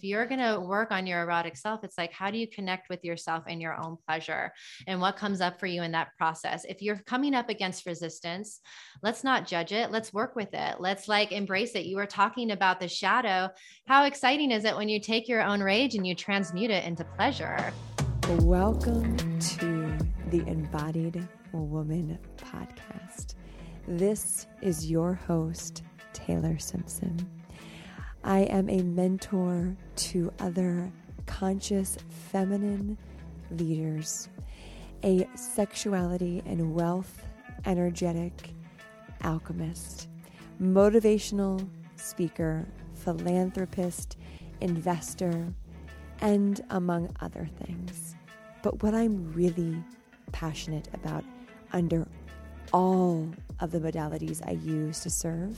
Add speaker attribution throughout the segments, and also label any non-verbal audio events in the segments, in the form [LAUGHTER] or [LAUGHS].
Speaker 1: you're going to work on your erotic self, it's like, how do you connect with yourself and your own pleasure and what comes up for you in that process? If you're coming up against resistance, let's not judge it. Let's work with it. Let's like embrace it. You were talking about the shadow. How exciting is it when you take your own rage and you transmute it into pleasure?
Speaker 2: Welcome to the Embodied Woman podcast. This is your host, Taylor Simpson. I am a mentor to other conscious feminine leaders, a sexuality and wealth energetic alchemist, motivational speaker, philanthropist, investor, and among other things. But what I'm really passionate about under all of the modalities I use to serve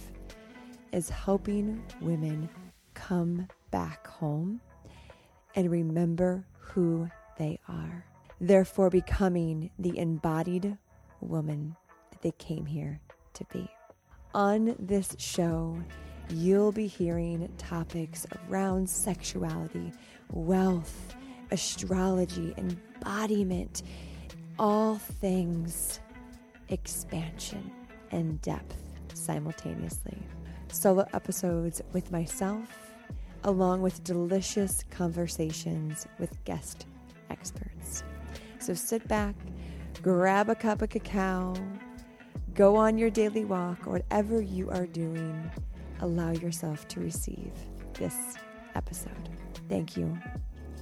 Speaker 2: is helping women come back home and remember who they are, therefore becoming the embodied woman that they came here to be. On this show, you'll be hearing topics around sexuality, wealth, astrology, embodiment, all things expansion and depth simultaneously solo episodes with myself, along with delicious conversations with guest experts. So sit back, grab a cup of cacao, go on your daily walk, or whatever you are doing, allow yourself to receive this episode. Thank you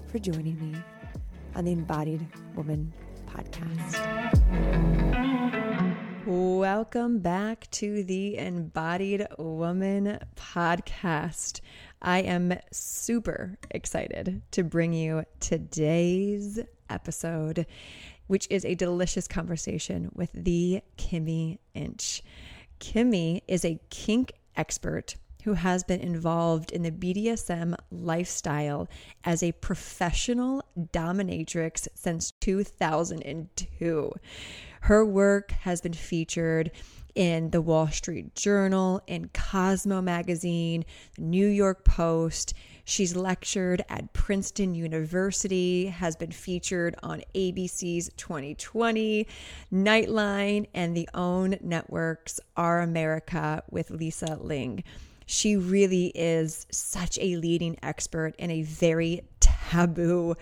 Speaker 2: for joining me on the Embodied Woman podcast. Welcome back to the Embodied Woman podcast. I am super excited to bring you today's episode, which is a delicious conversation with the Kimi Inch. Kimi is a kink expert who has been involved in the BDSM lifestyle as a professional dominatrix since 2002. Her work has been featured in the Wall Street Journal, in Cosmo Magazine, New York Post. She's lectured at Princeton University, has been featured on ABC's 2020, Nightline, and the OWN Network's Our America with Lisa Ling. She really is such a leading expert in a very taboo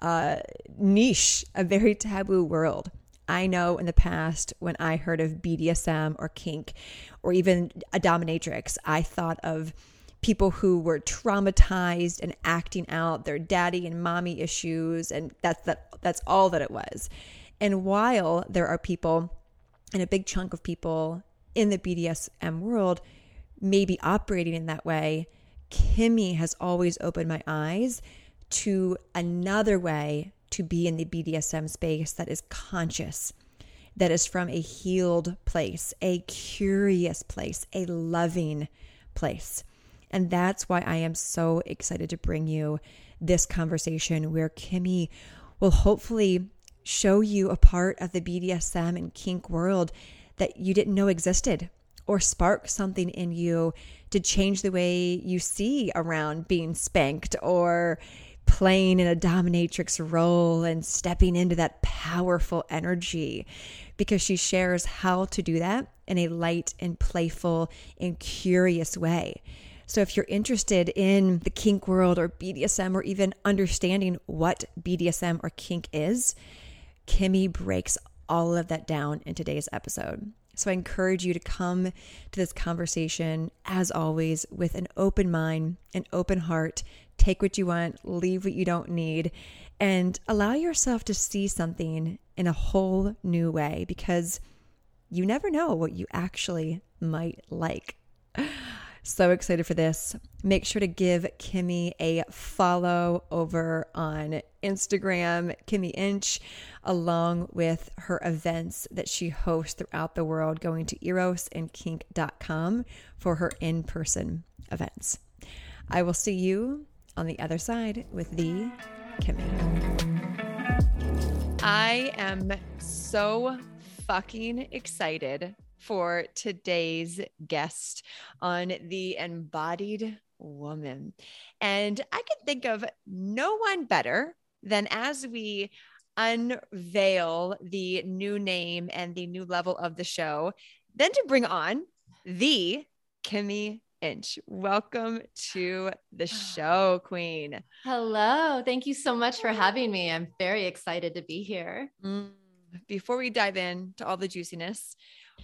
Speaker 2: uh, niche, a very taboo world. I know in the past when I heard of BDSM or kink or even a dominatrix, I thought of people who were traumatized and acting out their daddy and mommy issues and that's that that's all that it was. And while there are people and a big chunk of people in the BDSM world maybe operating in that way, Kimi has always opened my eyes to another way to be in the BDSM space that is conscious, that is from a healed place, a curious place, a loving place. And that's why I am so excited to bring you this conversation where Kimi will hopefully show you a part of the BDSM and kink world that you didn't know existed or spark something in you to change the way you see around being spanked or playing in a dominatrix role and stepping into that powerful energy because she shares how to do that in a light and playful and curious way. So, if you're interested in the kink world or BDSM or even understanding what BDSM or kink is, Kimi breaks all of that down in today's episode. So, I encourage you to come to this conversation, as always, with an open mind, an open heart, take what you want, leave what you don't need, and allow yourself to see something in a whole new way because you never know what you actually might like. [SIGHS] So excited for this. Make sure to give Kimi a follow over on Instagram, Kimi Inch, along with her events that she hosts throughout the world, going to erosandkink.com for her in person events. I will see you on the other side with the Kimi. I am so fucking excited for today's guest on the Embodied woman. And I can think of no one better than as we unveil the new name and the new level of the show, than to bring on the Kimi Inch. Welcome to the [SIGHS] show, Queen.
Speaker 1: Hello. Thank you so much for having me. I'm very excited to be here. Mm.
Speaker 2: Before we dive in to all the juiciness,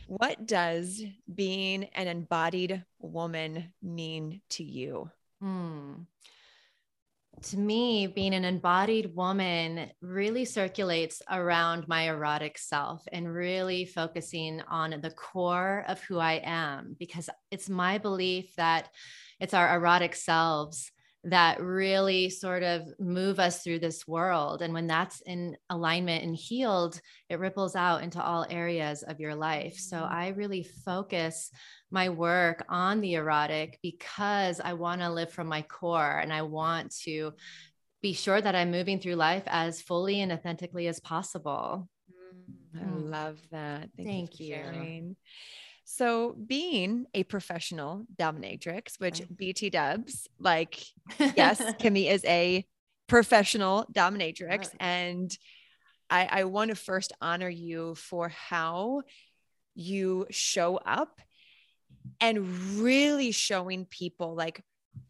Speaker 2: what does being an embodied woman mean to you? Mm
Speaker 1: to me, being an embodied woman really circulates around my erotic self and really focusing on the core of who I am, because it's my belief that it's our erotic selves that really sort of move us through this world. And when that's in alignment and healed, it ripples out into all areas of your life. So mm-hmm. I really focus my work on the erotic because I want to live from my core and I want to be sure that I'm moving through life as fully and authentically as possible.
Speaker 2: Mm, I mm. love that. Thank, Thank you. So, being a professional dominatrix, which BT dubs, like, yes, [LAUGHS] Kimi is a professional dominatrix. And I, I want to first honor you for how you show up and really showing people like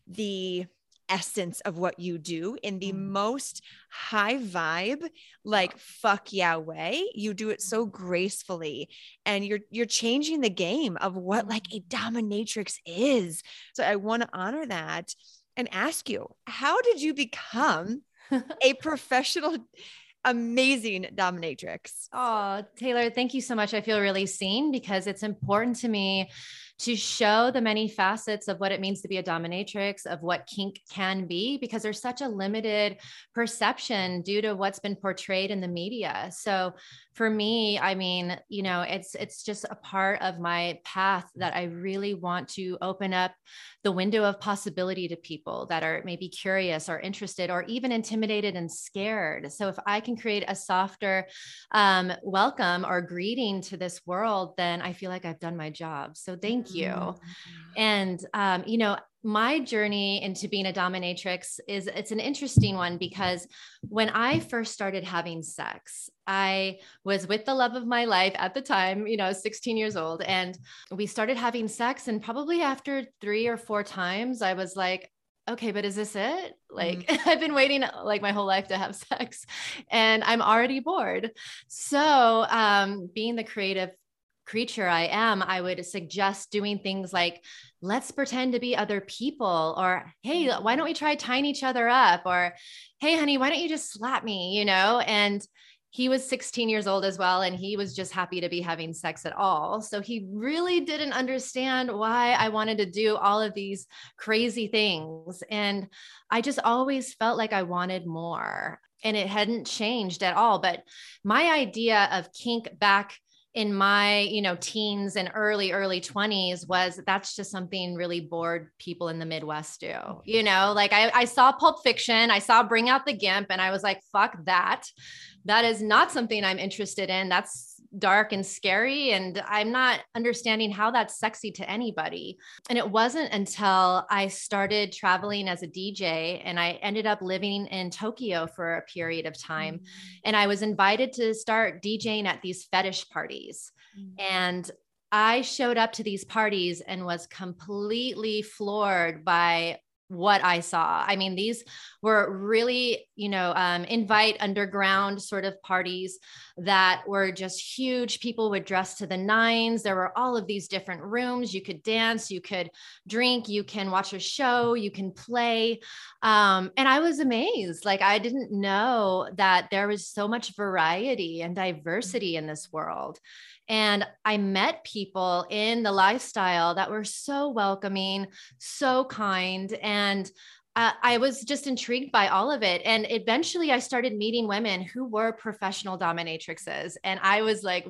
Speaker 2: the essence of what you do in the mm. most high vibe like fuck yeah way you do it so gracefully and you're you're changing the game of what like a dominatrix is so i want to honor that and ask you how did you become a [LAUGHS] professional amazing dominatrix.
Speaker 1: Oh, Taylor, thank you so much. I feel really seen because it's important to me to show the many facets of what it means to be a dominatrix, of what kink can be, because there's such a limited perception due to what's been portrayed in the media. So for me, I mean, you know, it's it's just a part of my path that I really want to open up the window of possibility to people that are maybe curious or interested or even intimidated and scared. So if I can create a softer um, welcome or greeting to this world, then I feel like I've done my job. So thank you. Mm-hmm. And um, you know, my journey into being a dominatrix is it's an interesting one because when I first started having sex, I was with the love of my life at the time, you know, 16 years old, and we started having sex. And probably after three or four times, I was like, okay, but is this it? Like, mm-hmm. [LAUGHS] I've been waiting like my whole life to have [LAUGHS] sex and I'm already bored. So, um, being the creative creature I am, I would suggest doing things like, let's pretend to be other people, or hey, why don't we try tying each other up? Or hey, honey, why don't you just slap me? You know, and he was 16 years old as well and he was just happy to be having sex at all so he really didn't understand why i wanted to do all of these crazy things and i just always felt like i wanted more and it hadn't changed at all but my idea of kink back in my you know teens and early early 20s was that's just something really bored people in the midwest do mm-hmm. you know? Like I, I saw pulp fiction i saw bring out the gimp and i was like fuck that. That is not something i'm interested in. That's dark and scary and i'm not understanding how that's sexy to anybody and it wasn't until i started traveling as a dj and i ended up living in tokyo for a period of time mm-hmm. and i was invited to start djing at these fetish parties mm-hmm. and I showed up to these parties and was completely floored by what I saw. I mean, these were really, you know, um, invite underground sort of parties that were just huge. People would dress to the nines. There were all of these different rooms. You could dance, you could drink, you can watch a show, you can play. Um, and I was amazed. Like, I didn't know that there was so much variety and diversity in this world. And I met people in the lifestyle that were so welcoming, so kind. And I was just intrigued by all of it. And eventually I started meeting women who were professional dominatrixes. And I was like,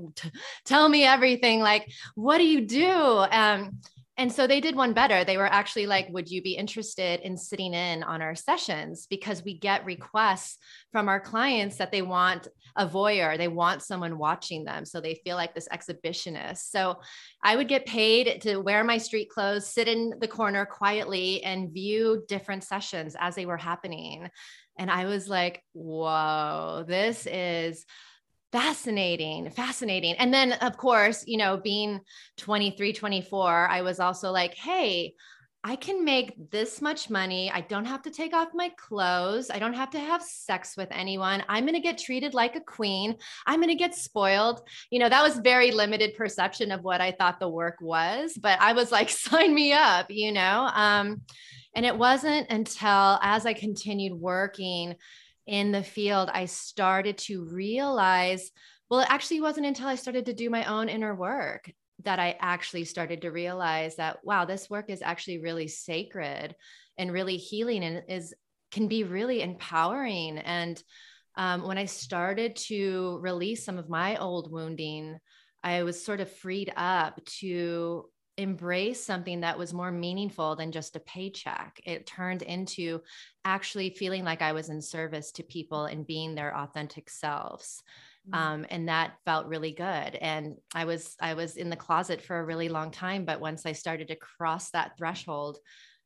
Speaker 1: tell me everything. Like, what do you do? Um, and so they did one better. They were actually like, Would you be interested in sitting in on our sessions? Because we get requests from our clients that they want a voyeur, they want someone watching them. So they feel like this exhibitionist. So I would get paid to wear my street clothes, sit in the corner quietly, and view different sessions as they were happening. And I was like, Whoa, this is fascinating fascinating and then of course you know being 23 24 i was also like hey I can make this much money. I don't have to take off my clothes. I don't have to have sex with anyone. I'm going to get treated like a queen. I'm going to get spoiled. You know, that was very limited perception of what I thought the work was, but I was like, [LAUGHS] sign me up, you know? Um, and it wasn't until as I continued working in the field, I started to realize well, it actually wasn't until I started to do my own inner work that I actually started to realize that, wow, this work is actually really sacred and really healing and is can be really empowering. And um, when I started to release some of my old wounding, I was sort of freed up to embrace something that was more meaningful than just a paycheck. It turned into actually feeling like I was in service to people and being their authentic selves. Mm-hmm. Um, and that felt really good. And I was I was in the closet for a really long time, but once I started to cross that threshold,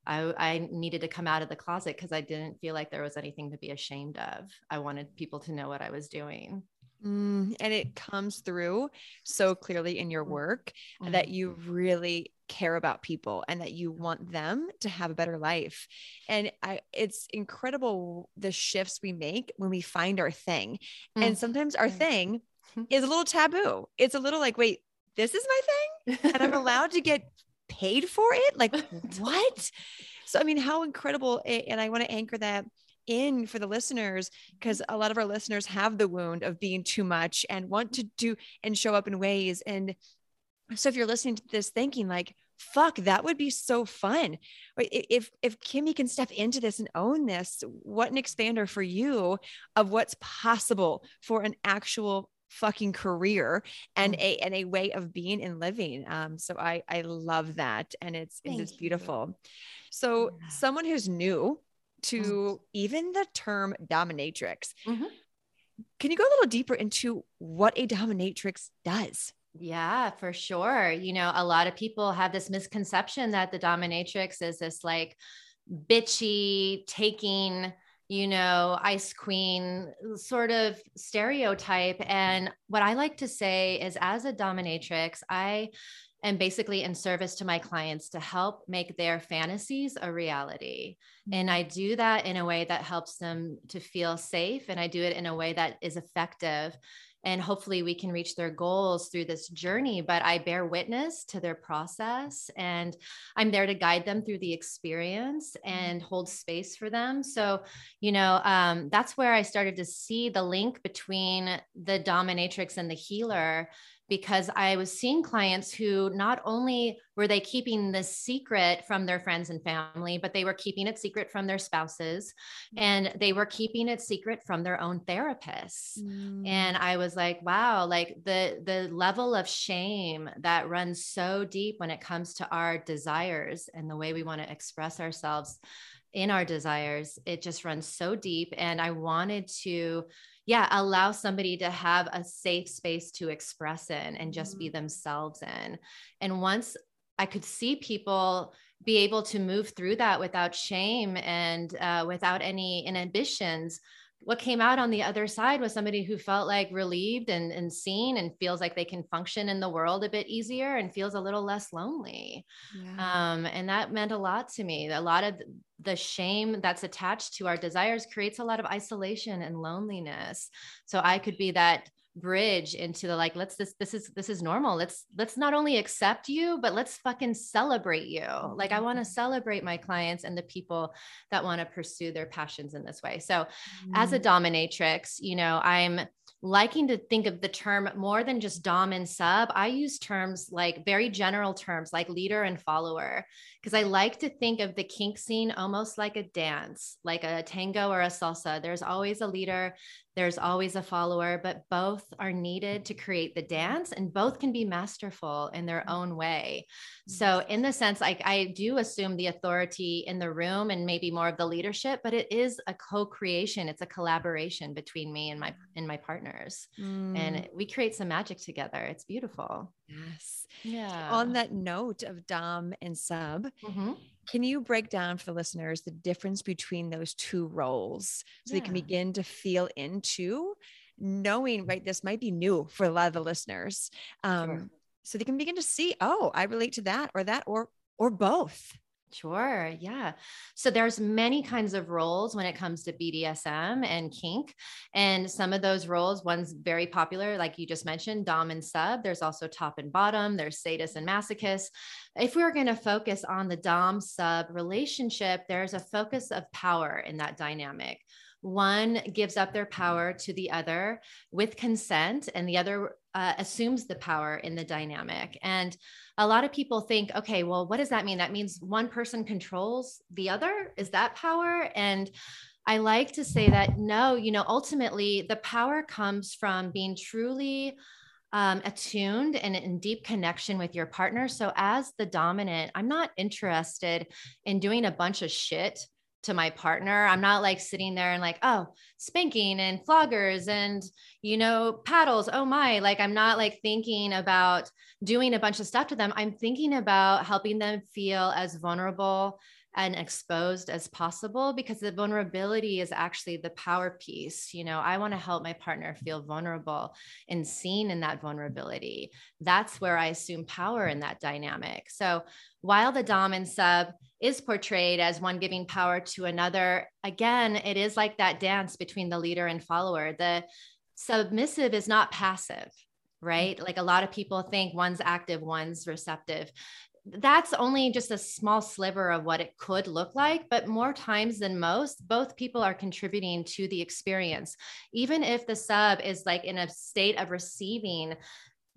Speaker 1: I, I needed to come out of the closet because I didn't feel like there was anything to be ashamed of. I wanted people to know what I was doing.
Speaker 2: Mm, and it comes through so clearly in your mm. work mm-hmm. that you really care about people and that you want them to have a better life. And I, it's incredible the shifts we make when we find our thing. Mm-hmm. And sometimes our thing is a little taboo. It's a little like, wait, this is my thing and I'm [LAUGHS] allowed to get paid for it. Like, [LAUGHS] what? So, I mean, how incredible. And I want to anchor that in for the listeners because a lot of our listeners have the wound of being too much and want to do and show up in ways and so if you're listening to this thinking like fuck that would be so fun if if kimi can step into this and own this what an expander for you of what's possible for an actual fucking career and mm. a and a way of being and living um so i i love that and it's Thank it's beautiful you. so yeah. someone who's new to mm-hmm. even the term dominatrix. Mm-hmm. Can you go a little deeper into what a dominatrix does?
Speaker 1: Yeah, for sure. You know, a lot of people have this misconception that the dominatrix is this like bitchy, taking, you know, ice queen sort of stereotype. And what I like to say is, as a dominatrix, I and basically in service to my clients to help make their fantasies a reality. And I do that in a way that helps them to feel safe. And I do it in a way that is effective. And hopefully we can reach their goals through this journey. But I bear witness to their process and I'm there to guide them through the experience and hold space for them. So, you know, um, that's where I started to see the link between the dominatrix and the healer because I was seeing clients who not only were they keeping this secret from their friends and family, but they were keeping it secret from their spouses mm. and they were keeping it secret from their own therapists. Mm. And I was like, wow, like the the level of shame that runs so deep when it comes to our desires and the way we want to express ourselves in our desires, it just runs so deep and I wanted to yeah allow somebody to have a safe space to express in and just be mm-hmm. themselves in and once i could see people be able to move through that without shame and uh, without any inhibitions what came out on the other side was somebody who felt like relieved and, and seen and feels like they can function in the world a bit easier and feels a little less lonely. Yeah. Um, and that meant a lot to me. A lot of the shame that's attached to our desires creates a lot of isolation and loneliness. So I could be that bridge into the like let's this this is this is normal let's let's not only accept you but let's fucking celebrate you like i want to mm-hmm. celebrate my clients and the people that want to pursue their passions in this way so mm-hmm. as a mm-hmm. dominatrix you know i'm liking to think of the term more than just dom and sub i use terms like very general terms like leader and follower because i like to think of the kink scene almost like a dance like a tango or a salsa there's always a leader there's always a follower, but both are needed to create the dance and both can be masterful in their own way. So, in the sense, like I do assume the authority in the room and maybe more of the leadership, but it is a co-creation. It's a collaboration between me and my and my partners. Mm. And we create some magic together. It's beautiful.
Speaker 2: Yes. Yeah. On that note of Dom and Sub, mm-hmm. Can you break down for the listeners the difference between those two roles so yeah. they can begin to feel into knowing, right? This might be new for a lot of the listeners. Um, sure. So they can begin to see, oh, I relate to that or that or or both.
Speaker 1: Sure. Yeah. So there's many kinds of roles when it comes to BDSM and kink. And some of those roles, one's very popular, like you just mentioned, Dom and sub. There's also top and bottom, there's sadist and masochist. If we we're going to focus on the Dom sub relationship, there's a focus of power in that dynamic. One gives up their power to the other with consent, and the other uh, assumes the power in the dynamic. And a lot of people think, okay, well, what does that mean? That means one person controls the other? Is that power? And I like to say that no, you know, ultimately the power comes from being truly um, attuned and in deep connection with your partner. So, as the dominant, I'm not interested in doing a bunch of shit to my partner. I'm not like sitting there and like, oh, spanking and floggers and, you know, paddles. Oh my, like I'm not like thinking about doing a bunch of stuff to them. I'm thinking about helping them feel as vulnerable and exposed as possible because the vulnerability is actually the power piece. You know, I want to help my partner feel vulnerable and seen in that vulnerability. That's where I assume power in that dynamic. So while the Dom and sub is portrayed as one giving power to another, again, it is like that dance between the leader and follower. The submissive is not passive mm. right? Like a lot of people think one's active, one's receptive that's only just a small sliver of what it could look like but more times than most both people are contributing to the experience. Even if the sub is like in a state of receiving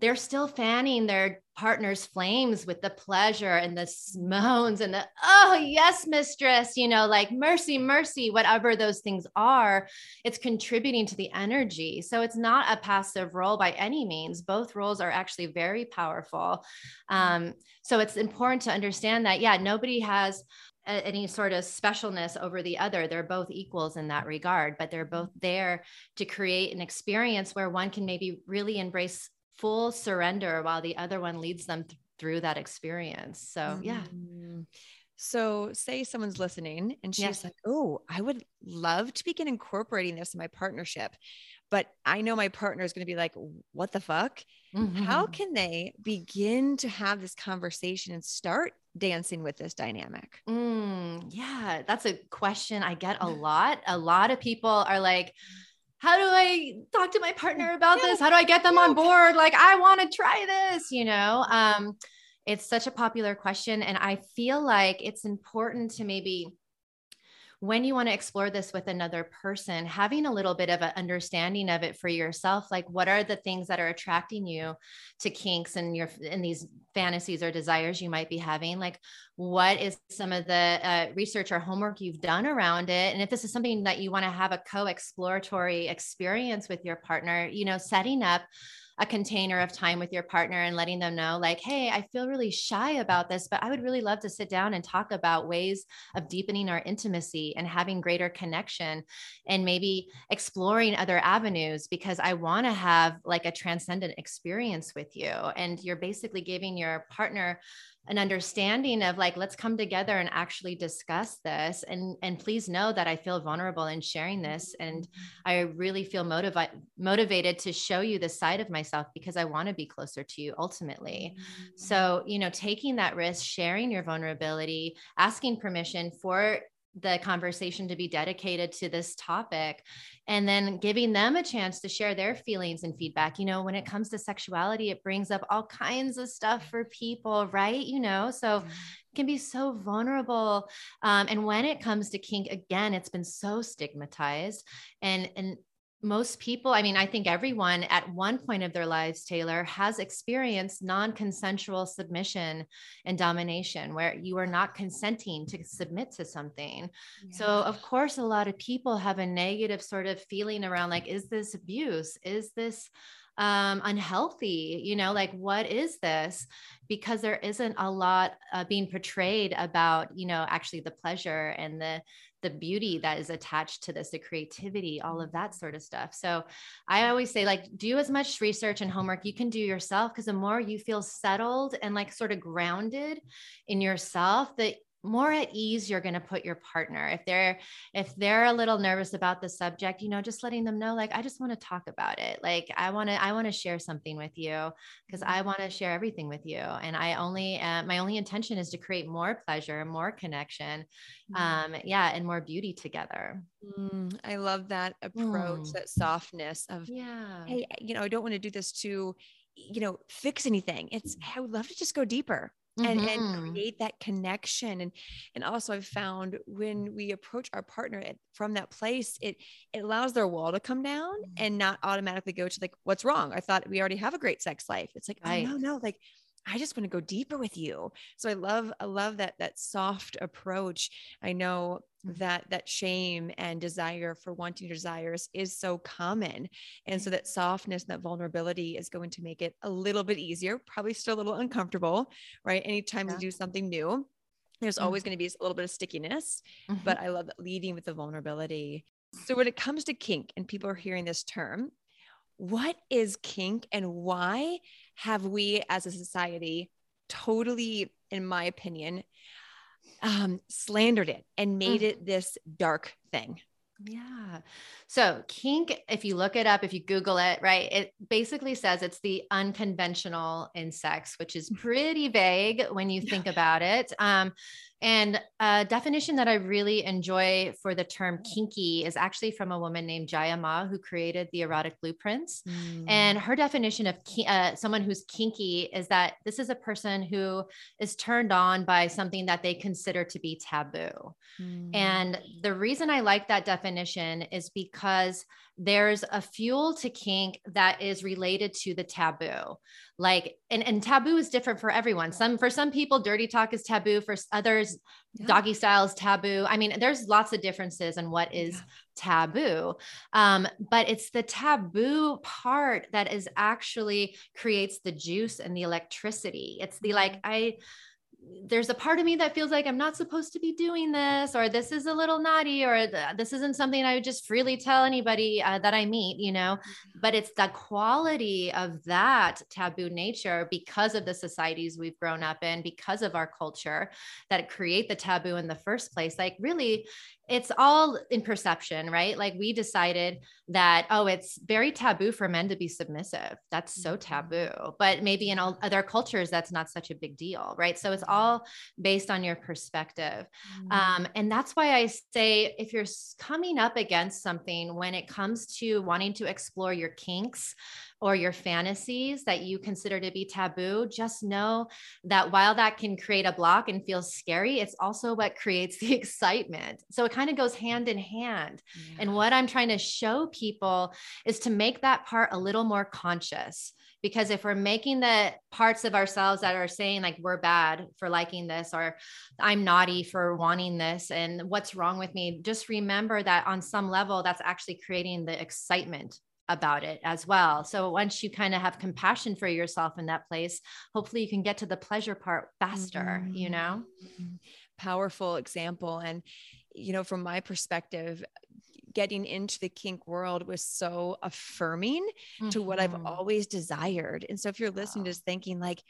Speaker 1: they're still fanning their partner's flames with the pleasure and the moans and the oh yes mistress you know like mercy mercy whatever those things are it's contributing to the energy. So it's not a passive role by any means. Both roles are actually very powerful. Um, so it's important to understand that yeah nobody has any sort of specialness over the other. They're both equals in that regard, but they're both there to create an experience where one can maybe really embrace full surrender while the other one leads them th- through that experience. So, mm-hmm. yeah.
Speaker 2: So, say someone's listening and she's yes. like, Oh, I would love to begin incorporating this in my partnership, but I know my partner is going to be like, What the fuck? Mm-hmm. How can they begin to have this conversation and start dancing with this dynamic?
Speaker 1: Mm, yeah, that's a question I get a lot. A lot of people are like, how do I talk to my partner [LAUGHS] about this? How do I get them on board? Like, I want to try this, you know? Um, it's such a popular question. And I feel like it's important to maybe when you want to explore this with another person, having a little bit of an understanding of it for yourself, like what are the things that are attracting you to kinks and your and these fantasies or desires you might be having? Like, what is some of the uh, research or homework you've done around it? And if this is something that you want to have a co-exploratory experience with your partner, you know, setting up a container of time with your partner and letting them know, like, hey, I feel really shy about this, but I would really love to sit down and talk about ways of deepening our intimacy and having greater connection and maybe exploring other avenues because I want to have like a transcendent experience with you. And you're basically giving your partner an understanding of like let's come together and actually discuss this. And and please know that i feel vulnerable in sharing this. And mm-hmm. i really feel motivated motivated to show you the side of myself because i want to be closer to you ultimately. Mm-hmm. So you know taking that risk sharing your vulnerability asking permission for the conversation to be dedicated to this topic and then giving them a chance to share their feelings and feedback. You know when it comes to sexuality it brings up all kinds of stuff for people right? You know so mm-hmm. it can be so vulnerable. Um, and when it comes to kink again it's been so stigmatized. And and most people, I mean, I think everyone at one point of their lives, Taylor, has experienced non consensual submission and domination where you are not consenting to submit to something. Yeah. So, of course, a lot of people have a negative sort of feeling around like, is this abuse? Is this um, unhealthy? You know, like, what is this? Because there isn't a lot uh, being portrayed about, you know, actually the pleasure and the the beauty that is attached to this, the creativity, all of mm. that sort of stuff. So I always say, like, do as much research and homework you can do yourself because the more you feel settled and like sort of grounded in yourself, that more at ease you're going to put your partner. If they're if they're a little nervous about the subject you know just letting them know like i just want to talk about it. Like i want to i want to share something with you because i want to share everything with you and i only uh, my only intention is to create more pleasure more connection mm. um yeah and more beauty together.
Speaker 2: Mm, i love that approach mm. that softness of
Speaker 1: yeah.
Speaker 2: Hey you know i don't want to do this to you know fix anything. It's i would love to just go deeper and mm-hmm. and create that connection and and also i've found when we approach our partner from that place it it allows their wall to come down mm-hmm. and not automatically go to like what's wrong i thought we already have a great sex life it's like right. oh no no like I just want to go deeper with you. So I love, I love that that soft approach. I know mm. that that shame and desire for wanting desires is so common. And so that softness and that vulnerability is going to make it a little bit easier, probably still a little uncomfortable, right? Anytime yeah. we do something new, there's mm-hmm. always going to be a little bit of stickiness, mm-hmm. but I love leading with the vulnerability. So when it comes to kink and people are hearing this term, what is kink and why have we as a society totally, in my opinion, um, slandered it and made mm. it this dark thing?
Speaker 1: Yeah. So, kink, if you look it up, if you Google it, right, it basically says it's the unconventional in sex, which is pretty vague when you think about it. Um, and a definition that I really enjoy for the term kinky is actually from a woman named Jaiya Ma, who created the erotic blueprints. Mm. And her definition of uh, someone who's kinky is that this is a person who is turned on by something that they consider to be taboo. Mm. And the reason I like that definition is because there's a fuel to kink that is related to the taboo like and, and taboo is different for everyone some for some people dirty talk is taboo for others yeah. doggy style is taboo i mean there's lots of differences in what is yeah. taboo um, but it's the taboo part that is actually creates the juice and the electricity it's the like mm-hmm. i there's a part of me that feels like I'm not supposed to be doing this, or this is a little naughty, or this isn't something I would just freely tell anybody uh, that I meet, you know. Mm-hmm. But it's the quality of that taboo nature because of the societies we've grown up in, because of our culture that create the taboo in the first place. Like, really, it's all in perception, right? Like we decided that, oh, it's very taboo for men to be submissive. That's so mm-hmm. taboo. But maybe in all other cultures, that's not such a big deal, right? So it's all based on your perspective. Mm-hmm. Um, and that's why I say if you're coming up against something when it comes to wanting to explore your kinks, or your fantasies that you consider to be taboo, just know that while that can create a block and feel scary, it's also what creates [LAUGHS] the excitement. So it kind of goes hand in hand. Yeah. And what I'm trying to show people is to make that part a little more conscious. Because if we're making the parts of ourselves that are saying, like, we're bad for liking this, or I'm naughty for wanting this, and what's wrong with me, just remember that on some level, that's actually creating the excitement about it as well. So once you kind of have compassion for yourself in that place, hopefully you can get to the pleasure part faster, mm-hmm. you know?
Speaker 2: Powerful example. And, you know, from my perspective, getting into the kink world was so affirming mm-hmm. to what I've mm-hmm. always desired. And so if you're listening to thinking like,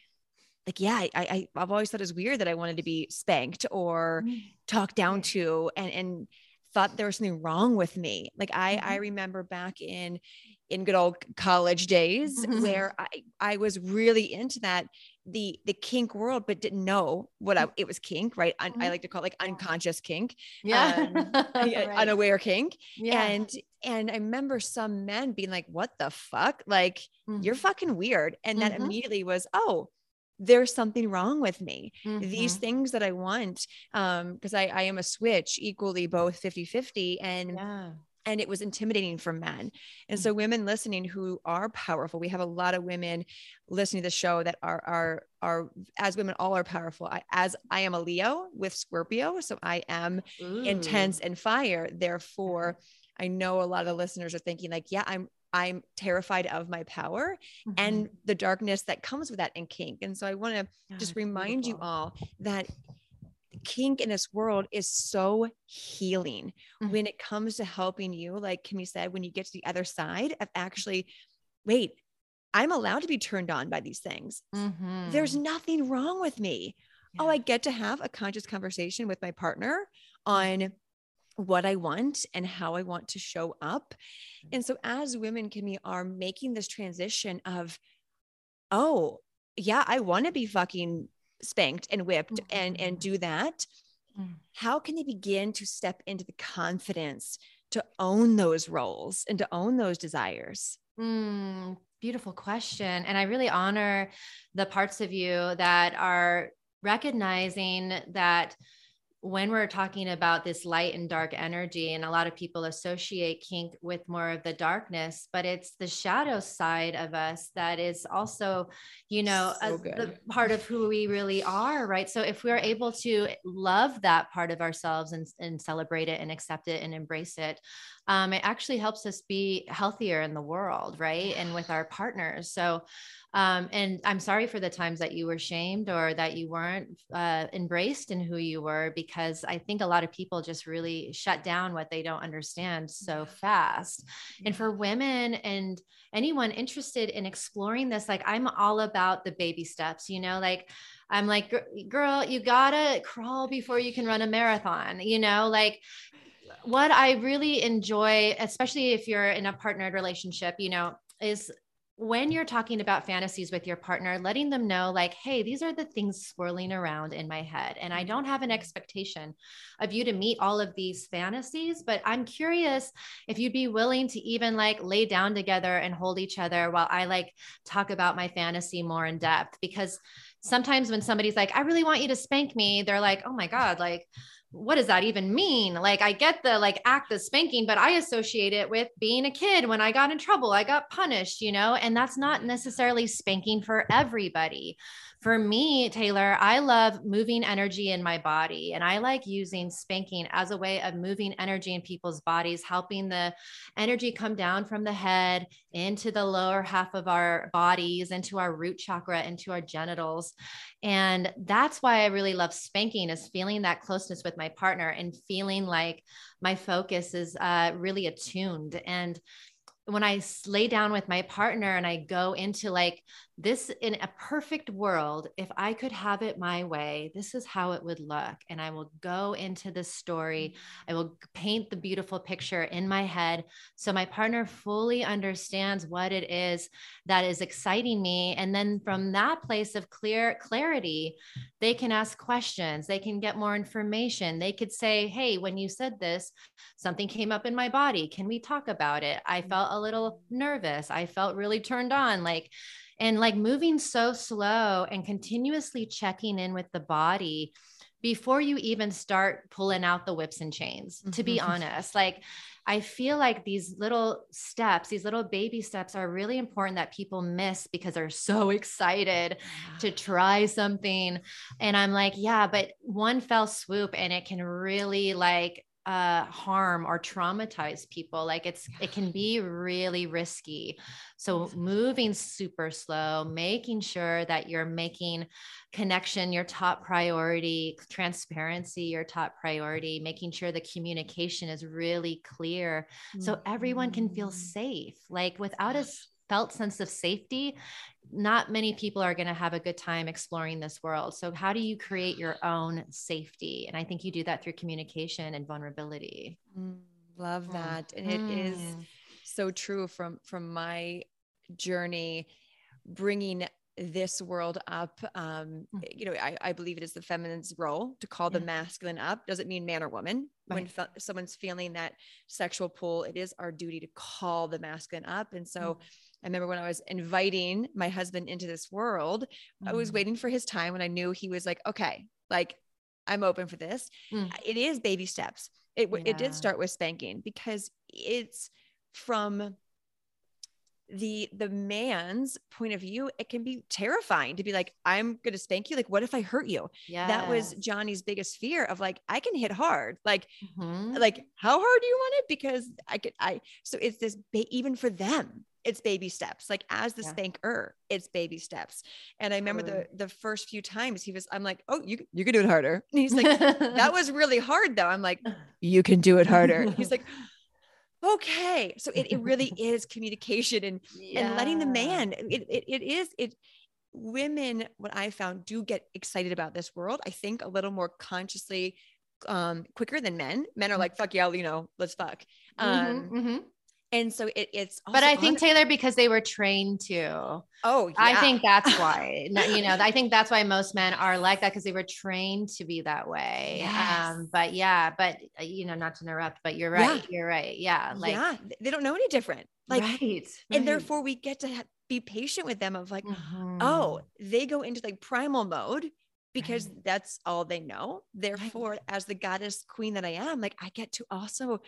Speaker 2: like, yeah, I, I, I've always thought it was weird that I wanted to be spanked or mm-hmm. talked down to and, and, thought there was something wrong with me. Like I, mm-hmm. I remember back in in good old college days mm-hmm. where I, I was really into that the the kink world but didn't know what I, it was kink right I, mm-hmm. I like to call it like unconscious kink
Speaker 1: yeah
Speaker 2: um, [LAUGHS] right. unaware kink yeah. and and I remember some men being like what the fuck like mm-hmm. you're fucking weird and that mm-hmm. immediately was oh there's something wrong with me. Mm-hmm. These things that I want, um, because I, I am a switch equally both 50 50. And yeah. and it was intimidating for men. And so women listening who are powerful, we have a lot of women listening to the show that are are are as women all are powerful. I, as I am a Leo with Scorpio, so I am Ooh. intense and fire. Therefore, I know a lot of the listeners are thinking like, yeah, I'm I'm terrified of my power mm-hmm. and the darkness that comes with that in kink. And so I want to yeah, just remind beautiful. you all that kink in this world is so healing mm-hmm. when it comes to helping you. Like Kimi said, when you get to the other side of actually, wait, I'm allowed to be turned on by these things. Mm-hmm. There's nothing wrong with me. Oh, yeah. Oh, I get to have a conscious conversation with my partner on what I want and how I want to show up. And so as women, Kimi, are making this transition of, oh, yeah, I want to be fucking spanked and whipped mm-hmm. and and do that mm. how can they begin to step into the confidence to own those roles and to own those desires
Speaker 1: mm, beautiful question and i really honor the parts of you that are recognizing that when we're talking about this light and dark energy, and a lot of people associate kink with more of the darkness, but it's the shadow side of us that is also, you know, so a, the part of who we really are, right? So if we're able to love that part of ourselves and, and celebrate it and accept it and embrace it, um, it actually helps us be healthier in the world, right? And with our partners. So, um, and I'm sorry for the times that you were shamed or that you weren't uh, embraced in who you were, because I think a lot of people just really shut down what they don't understand so fast. And for women and anyone interested in exploring this, like I'm all about the baby steps, you know, like I'm like, girl, you gotta crawl before you can run a marathon, you know, like what I really enjoy, especially if you're in a partnered relationship, you know, is when you're talking about fantasies with your partner, letting them know, like, hey, these are the things swirling around in my head. And I don't have an expectation of you to meet all of these fantasies, but I'm curious if you'd be willing to even like lay down together and hold each other while I like talk about my fantasy more in depth. Because sometimes when somebody's like, I really want you to spank me, they're like, oh my God, like, what does that even mean? Like, I get the like act of spanking, but I associate it with being a kid when I got in trouble, I got punished, you know, and that's not necessarily spanking for everybody for me, Taylor, I love moving energy in my body and I like using spanking as a way of moving energy in people's bodies, helping the energy come down from the head into the lower half of our bodies, into our root chakra, into our genitals. And that's why I really love spanking is feeling that closeness with my partner and feeling like my focus is uh, really attuned. And when I lay down with my partner and I go into like this in a perfect world, if I could have it my way, this is how it would look. And I will go into the story. I will paint the beautiful picture in my head. So my partner fully understands what it is that is exciting me. And then from that place of clear clarity, they can ask questions. They can get more information. They could say, Hey, when you said this, something came up in my body. Can we talk about it? I mm. felt a little nervous. I felt really turned on. Like, and like moving so slow and continuously checking in with the body before you even start pulling out the whips and chains to be mm-hmm. honest like i feel like these little steps these little baby steps are really important that people miss because they're so [LAUGHS] excited to try something and i'm like yeah but one fell swoop and it can really like uh harm or traumatize people like it's it can be really risky. So moving super slow making sure that you're making connection your top priority transparency your top priority making sure the communication is really clear so everyone can feel mm-hmm. safe. Like without a felt sense of safety, not many people are going to have a good time exploring this world. So, how do you create your own safety? And I think you do that through communication and vulnerability.
Speaker 2: Mm, love mm. that. And it is mm. so true from from my journey bringing this world up um mm. you know I, I believe it is the feminine's role to call yeah. the masculine up doesn't mean man or woman right. when fe- someone's feeling that sexual pull it is our duty to call the masculine up and so mm. I remember when I was inviting my husband into this world, mm-hmm. I was mm-hmm. waiting for his time when I knew he was like, okay, like I'm open for this. Mm. It is baby steps. It it did start with spanking because it's from the the man's point of view it can be terrifying to be like i'm going to spank you like what if i hurt you
Speaker 1: Yeah.
Speaker 2: that was johnny's biggest fear of like i can hit hard like
Speaker 1: Mhm.
Speaker 2: like how hard do you want it because i could i so it's this ba- even for them it's baby steps like as the
Speaker 1: Yeah.
Speaker 2: spanker it's baby steps. And i remember
Speaker 1: Totally.
Speaker 2: the the first few times he was i'm like oh you you can do it harder. And he's like that [LAUGHS] was really hard though. I'm like you can do it harder. [LAUGHS] He's like okay. So it, it really [LAUGHS] is communication and and letting the man it, it, it is it women what i found do get excited about this world i think a little more consciously um quicker than men. Men are like fuck yeah you know let's fuck. Um
Speaker 1: Mhm, mhm.
Speaker 2: And so it, it's
Speaker 1: But I think Taylor, because they were trained to,
Speaker 2: oh yeah.
Speaker 1: I think that's [LAUGHS] why, you know, I think that's why most men are like that because they were trained to be that way.
Speaker 2: Yes.
Speaker 1: Um, but yeah, but uh, you know, not to interrupt, but you're right. You're right. Yeah. Like,
Speaker 2: yeah they don't know any different like
Speaker 1: right.
Speaker 2: and therefore we get to ha- be patient with them of like
Speaker 1: Mhm.
Speaker 2: oh they go into like primal mode because
Speaker 1: Right.
Speaker 2: that's all they know therefore as the goddess queen that i am like i get to also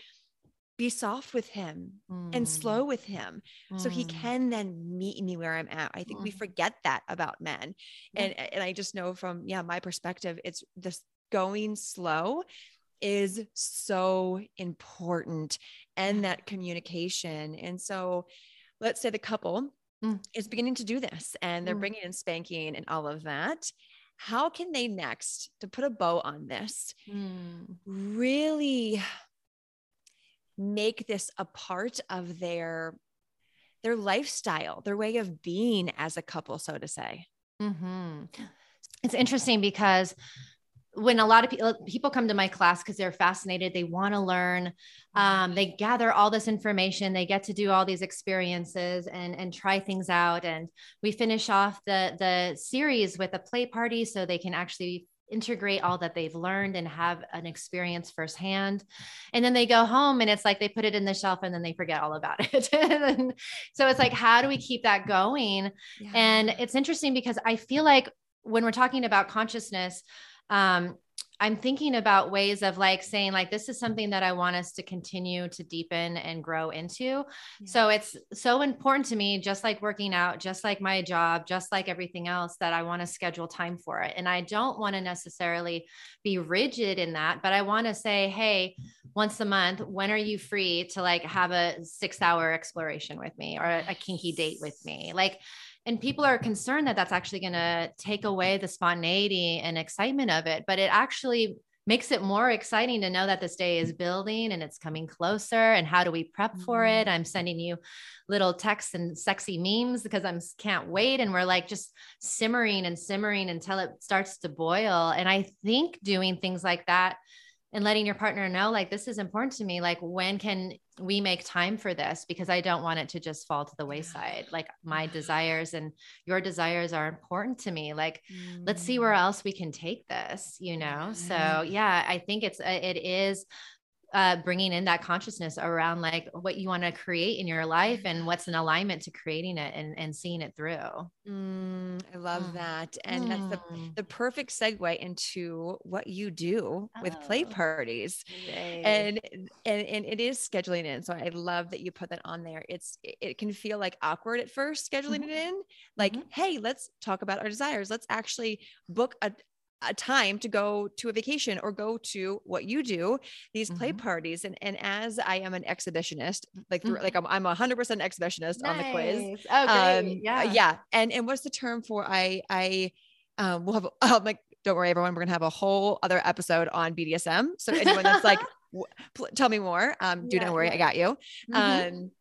Speaker 2: be soft with him and
Speaker 1: Mm,
Speaker 2: slow with him so he
Speaker 1: mm.
Speaker 2: can then meet me where i'm at i think we
Speaker 1: Mhm.
Speaker 2: forget that about men and and i just know from yeah my perspective it's this going slow is so important and that communication and so let's say the couple
Speaker 1: Mm.
Speaker 2: is beginning to do this and they're
Speaker 1: Mm.
Speaker 2: bringing in spanking and all of that how can they next to put a bow on this
Speaker 1: Mm.
Speaker 2: really make this a part of their their lifestyle their way of being as a couple so to say
Speaker 1: hmm It's interesting because when a lot of people people come to my class because they're fascinated, they want to learn. Um, they gather all this information, they get to do all these experiences and and try things out. And we finish off the the series with a play party so they can actually integrate all that they've learned and have an experience firsthand. And then they go home and it's like they put it in the shelf and then they forget all about [LAUGHS] it. and so it's like, how do we keep that going? And it's interesting because I feel like when we're talking about consciousness, um, I'm thinking about ways of like saying, like, this is something that I want us to continue to deepen and grow into. So it's so important to me, just like working out, just like my job, just like everything else, that I want to schedule time for it. And I don't want to necessarily be rigid in that, but I want to say, hey, once a month, when are you free to like have a six hour exploration with me or a, a kinky date with me? Like, and people are concerned that that's actually going to take away the spontaneity and excitement of it but it actually makes it more exciting to know that this day is building and it's coming closer and how do we prep for mm-hmm. it? I'm sending you little texts and sexy memes because i'm can't wait and we're like just simmering and simmering until it starts to boil and i think doing things like that and letting your partner know like this is important to me like when can we make time for this? Because i don't want it to just fall to the wayside. Like my desires and your desires are important to me. Like let's see where else we can take this you know? So yeah i think it's uh, it is uh, bringing in that consciousness around like what you want to create in your life and what's in alignment to creating it and, and seeing it through
Speaker 2: Mm, i love
Speaker 1: Mm.
Speaker 2: that and that's the
Speaker 1: Mm.
Speaker 2: the perfect segue into what you do with play
Speaker 1: Oh.
Speaker 2: parties and and and it is scheduling in so i love that you put that on there it's it- it can feel like awkward at first scheduling
Speaker 1: Mhm.
Speaker 2: it in like
Speaker 1: Mhm.
Speaker 2: hey let's talk about our desires let's actually book a a time to go to a vacation or go to what you do these play
Speaker 1: Mhm.
Speaker 2: parties and and as i am an exhibitionist like through,
Speaker 1: Mhm.
Speaker 2: like i'm, I'm a 100% exhibitionist on the quiz
Speaker 1: Oh,
Speaker 2: um yeah.
Speaker 1: yeah.
Speaker 2: yeah and and what's the term for i i um we'll have [LAUGHS] um, like don't worry everyone we're gonna have a whole other episode on bdsm so anyone that's like [LAUGHS] w- pl- tell me more um do
Speaker 1: Yeah,
Speaker 2: not worry i got you
Speaker 1: Mhm.
Speaker 2: um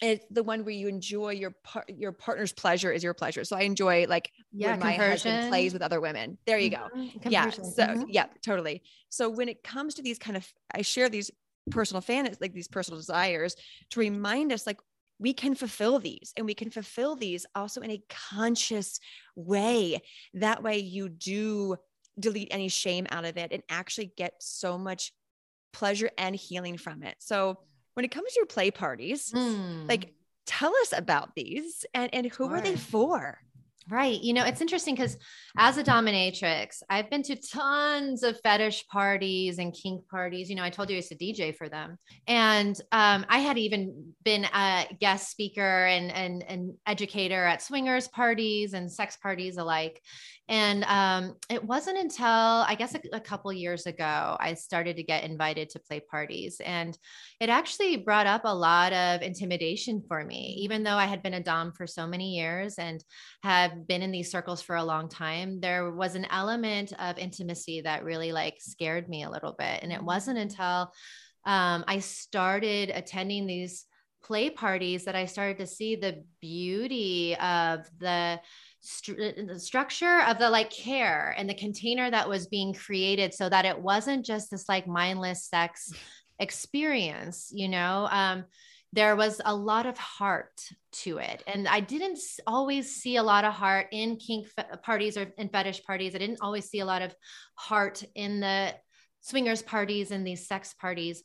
Speaker 2: it's the one where you enjoy your part your partner's pleasure is your pleasure. So i enjoy like
Speaker 1: yeah,
Speaker 2: when my husband plays with other women. There you go.
Speaker 1: Mhm,
Speaker 2: yeah
Speaker 1: compersion.
Speaker 2: so
Speaker 1: Mhm.
Speaker 2: yeah totally. So when it comes to these kind of i share these personal fan like these personal desires to remind us like we can fulfill these and we can fulfill these also in a conscious way. That way you do delete any shame out of it and actually get so much pleasure and healing from it. So when it comes to your play parties
Speaker 1: Mm.
Speaker 2: like tell us about these and and who are they for
Speaker 1: Right. You know, it's interesting because as a dominatrix, I've been to tons of fetish parties and kink parties. You know, I told you I used to DJ for them. And um, I had even been a guest speaker and, and, and educator at swingers parties and sex parties alike. And um, it wasn't until I guess a, a couple years ago I started to get invited to play parties, and it actually brought up a lot of intimidation for me. Even though I had been a dom for so many years and have been in these circles for a long time, there was an element of intimacy that really like scared me a little bit. And it wasn't until um, I started attending these play parties that I started to see the beauty of the the structure of the like care and the container that was being created so that it wasn't just this like mindless sex experience you know um there was a lot of heart to it. And i didn't always see a lot of heart in kink parties or in fetish parties. I didn't always see a lot of heart in the swingers parties and these sex parties.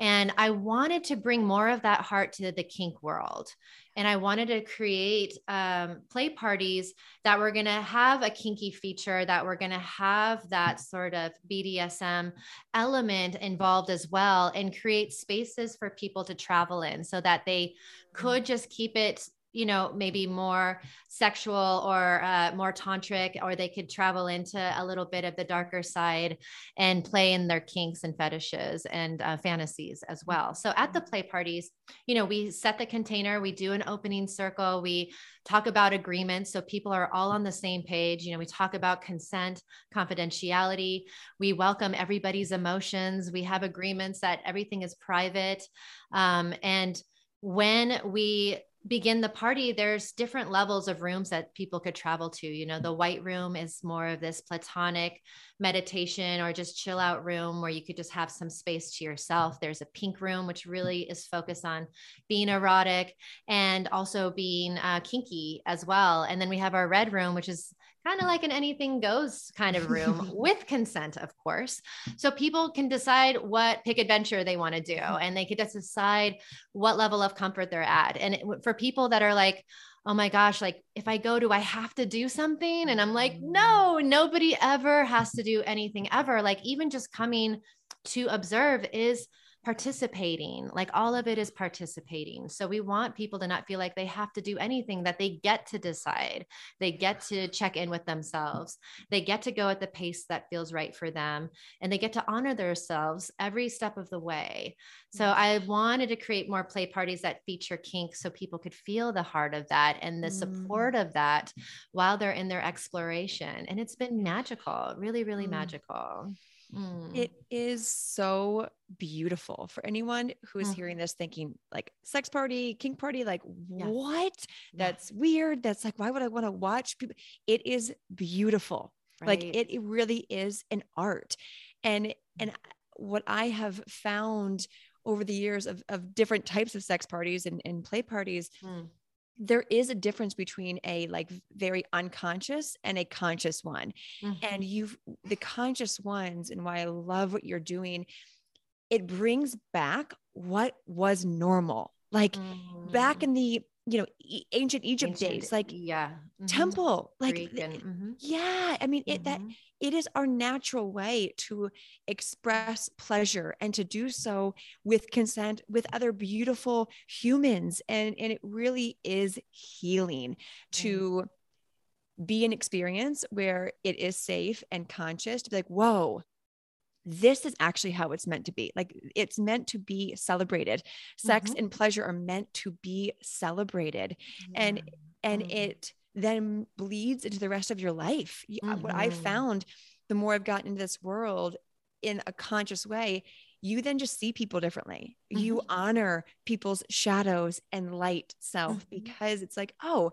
Speaker 1: And I wanted to bring more of that heart to the kink world. And I wanted to create um, play parties that were going to have a kinky feature, that were going to have that sort of BDSM element involved as well, and create spaces for people to travel in so that they could just keep it you know maybe more sexual or uh, more tantric or they could travel into a little bit of the darker side and play in their kinks and fetishes and uh, fantasies as well. So at the play parties you know we set the container we do an opening circle we talk about agreements so people are all on the same page. You know we talk about consent confidentiality we welcome everybody's emotions we have agreements that everything is private um, and when we begin the party, there's different levels of rooms that people could travel to. You know, the white room is more of this platonic meditation or just chill out room where you could just have some space to yourself. There's a pink room, which really is focused on being erotic and also being uh, kinky as well. And then we have our red room, which is kind of like an anything goes kind of room [LAUGHS] with consent, of course. So people can decide what pick adventure they want to do mm-hmm. and they could just decide what level of comfort they're at. And it, for people that are like, oh my gosh, like if I go, do I have to do something? And I'm like, mm. no, nobody ever has to do anything ever. Like even just coming to observe is participating like all of it is participating so we want people to not feel like they have to do anything that they get to decide they get to check in with themselves they get to go at the pace that feels right for them and they get to honor themselves every step of the way so mm. i wanted to create more play parties that feature kink so people could feel the heart of that and the support mm. of that while they're in their exploration and it's been magical really really mm. magical
Speaker 2: Mm. It is so beautiful for anyone who is mm. hearing this thinking like sex party, kink party, like yeah. what? That's weird. That's like, why would I want to watch people? It is beautiful. Right. Like it, it really is an art. And, and what I have found over the years of, of different types of sex parties and, and play parties mm there is a difference between a like very unconscious and a conscious one mm-hmm. and you've the conscious ones and why i love what you're doing it brings back what was normal like mm-hmm. back in the you know e- ancient egypt ancient, days like
Speaker 1: yeah
Speaker 2: mm-hmm. temple like mm-hmm. yeah i mean it that mm-hmm. it is our natural way to express pleasure and to do so with consent with other beautiful humans and and it really is healing to be an experience where it is safe and conscious to be like whoa this is actually how it's meant to be. Like it's meant to be celebrated. Sex mm-hmm. and pleasure are meant to be celebrated. And and mm-hmm. it then bleeds into the rest of your life. Mm-hmm. What I've found the more I've gotten into this world in a conscious way, you then just see people differently. You mm-hmm. honor people's shadows and light self mm-hmm. because it's like, oh,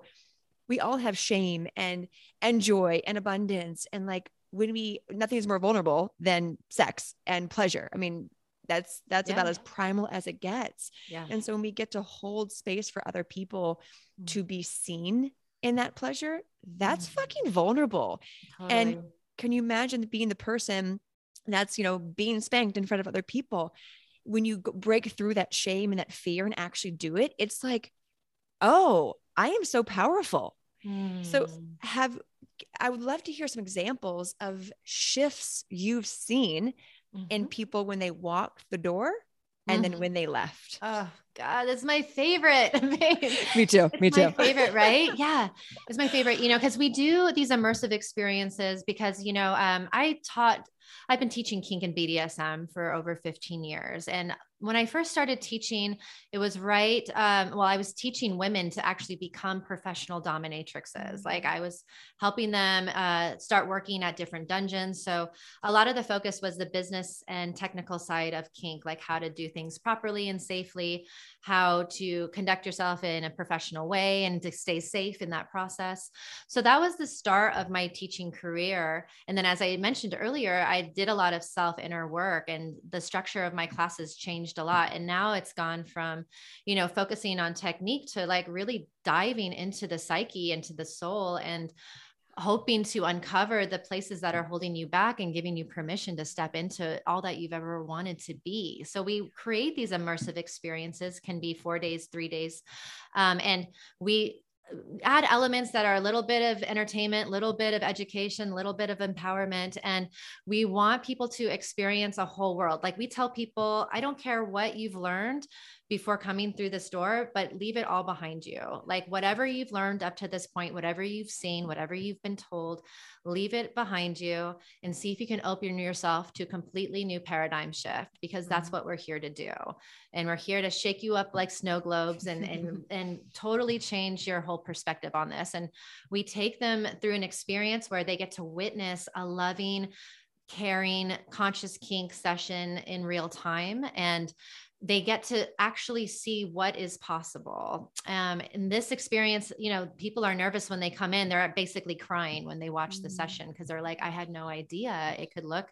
Speaker 2: we all have shame and and joy and abundance and like when we nothing is more vulnerable than sex and pleasure. I mean, that's that's yeah. about as primal as it gets. Yeah. And so when we get to hold space for other people mm-hmm. to be seen in that pleasure, that's mm-hmm. fucking vulnerable. Totally. And can you imagine being the person that's, you know, being spanked in front of other people? When you break through that shame and that fear and actually do it, it's like, oh, I am so powerful. So, have I would love to hear some examples of shifts you've seen mm-hmm. in people when they walked the door and mm-hmm. then when they left.
Speaker 1: Oh God, it's my favorite. [LAUGHS]
Speaker 2: me too.
Speaker 1: It's
Speaker 2: me too.
Speaker 1: favorite, right? yeah, it's my favorite. You know, because we do these immersive experiences because you know, um, I taught. I've been teaching kink and BDSM for over 15 years, and when I first started teaching, it was right. Um, well, I was teaching women to actually become professional dominatrixes. Mm-hmm. Like I was helping them uh, start working at different dungeons. So a lot of the focus was the business and technical side of kink, like how to do things properly and safely, how to conduct yourself in a professional way and to stay safe in that process. So that was the start of my teaching career. And then, as I mentioned earlier, I did a lot of self inner work and the structure of my classes changed a lot. And now it's gone from, you know, focusing on technique to like really diving into the psyche, into the soul and hoping to uncover the places that are holding you back and giving you permission to step into all that you've ever wanted to be. So we create these immersive experiences, can be four days, three days. Um, and we add elements that are a little bit of entertainment, a little bit of education, a little bit of empowerment. And we want people to experience a whole world. Like we tell people, I don't care what you've learned, before coming through this door, but leave it all behind you. Like whatever you've learned up to this point, whatever you've seen, whatever you've been told, leave it behind you and see if you can open yourself to a completely new paradigm shift because that's mm-hmm. what we're here to do. And we're here to shake you up like snow globes and and [LAUGHS] and totally change your whole perspective on this. And we take them through an experience where they get to witness a loving caring conscious kink session in real time and they get to actually see what is possible. Um, in this experience, you know, people are nervous when they come in. They're basically crying when they watch mm-hmm. the session because they're like, I had no idea it could look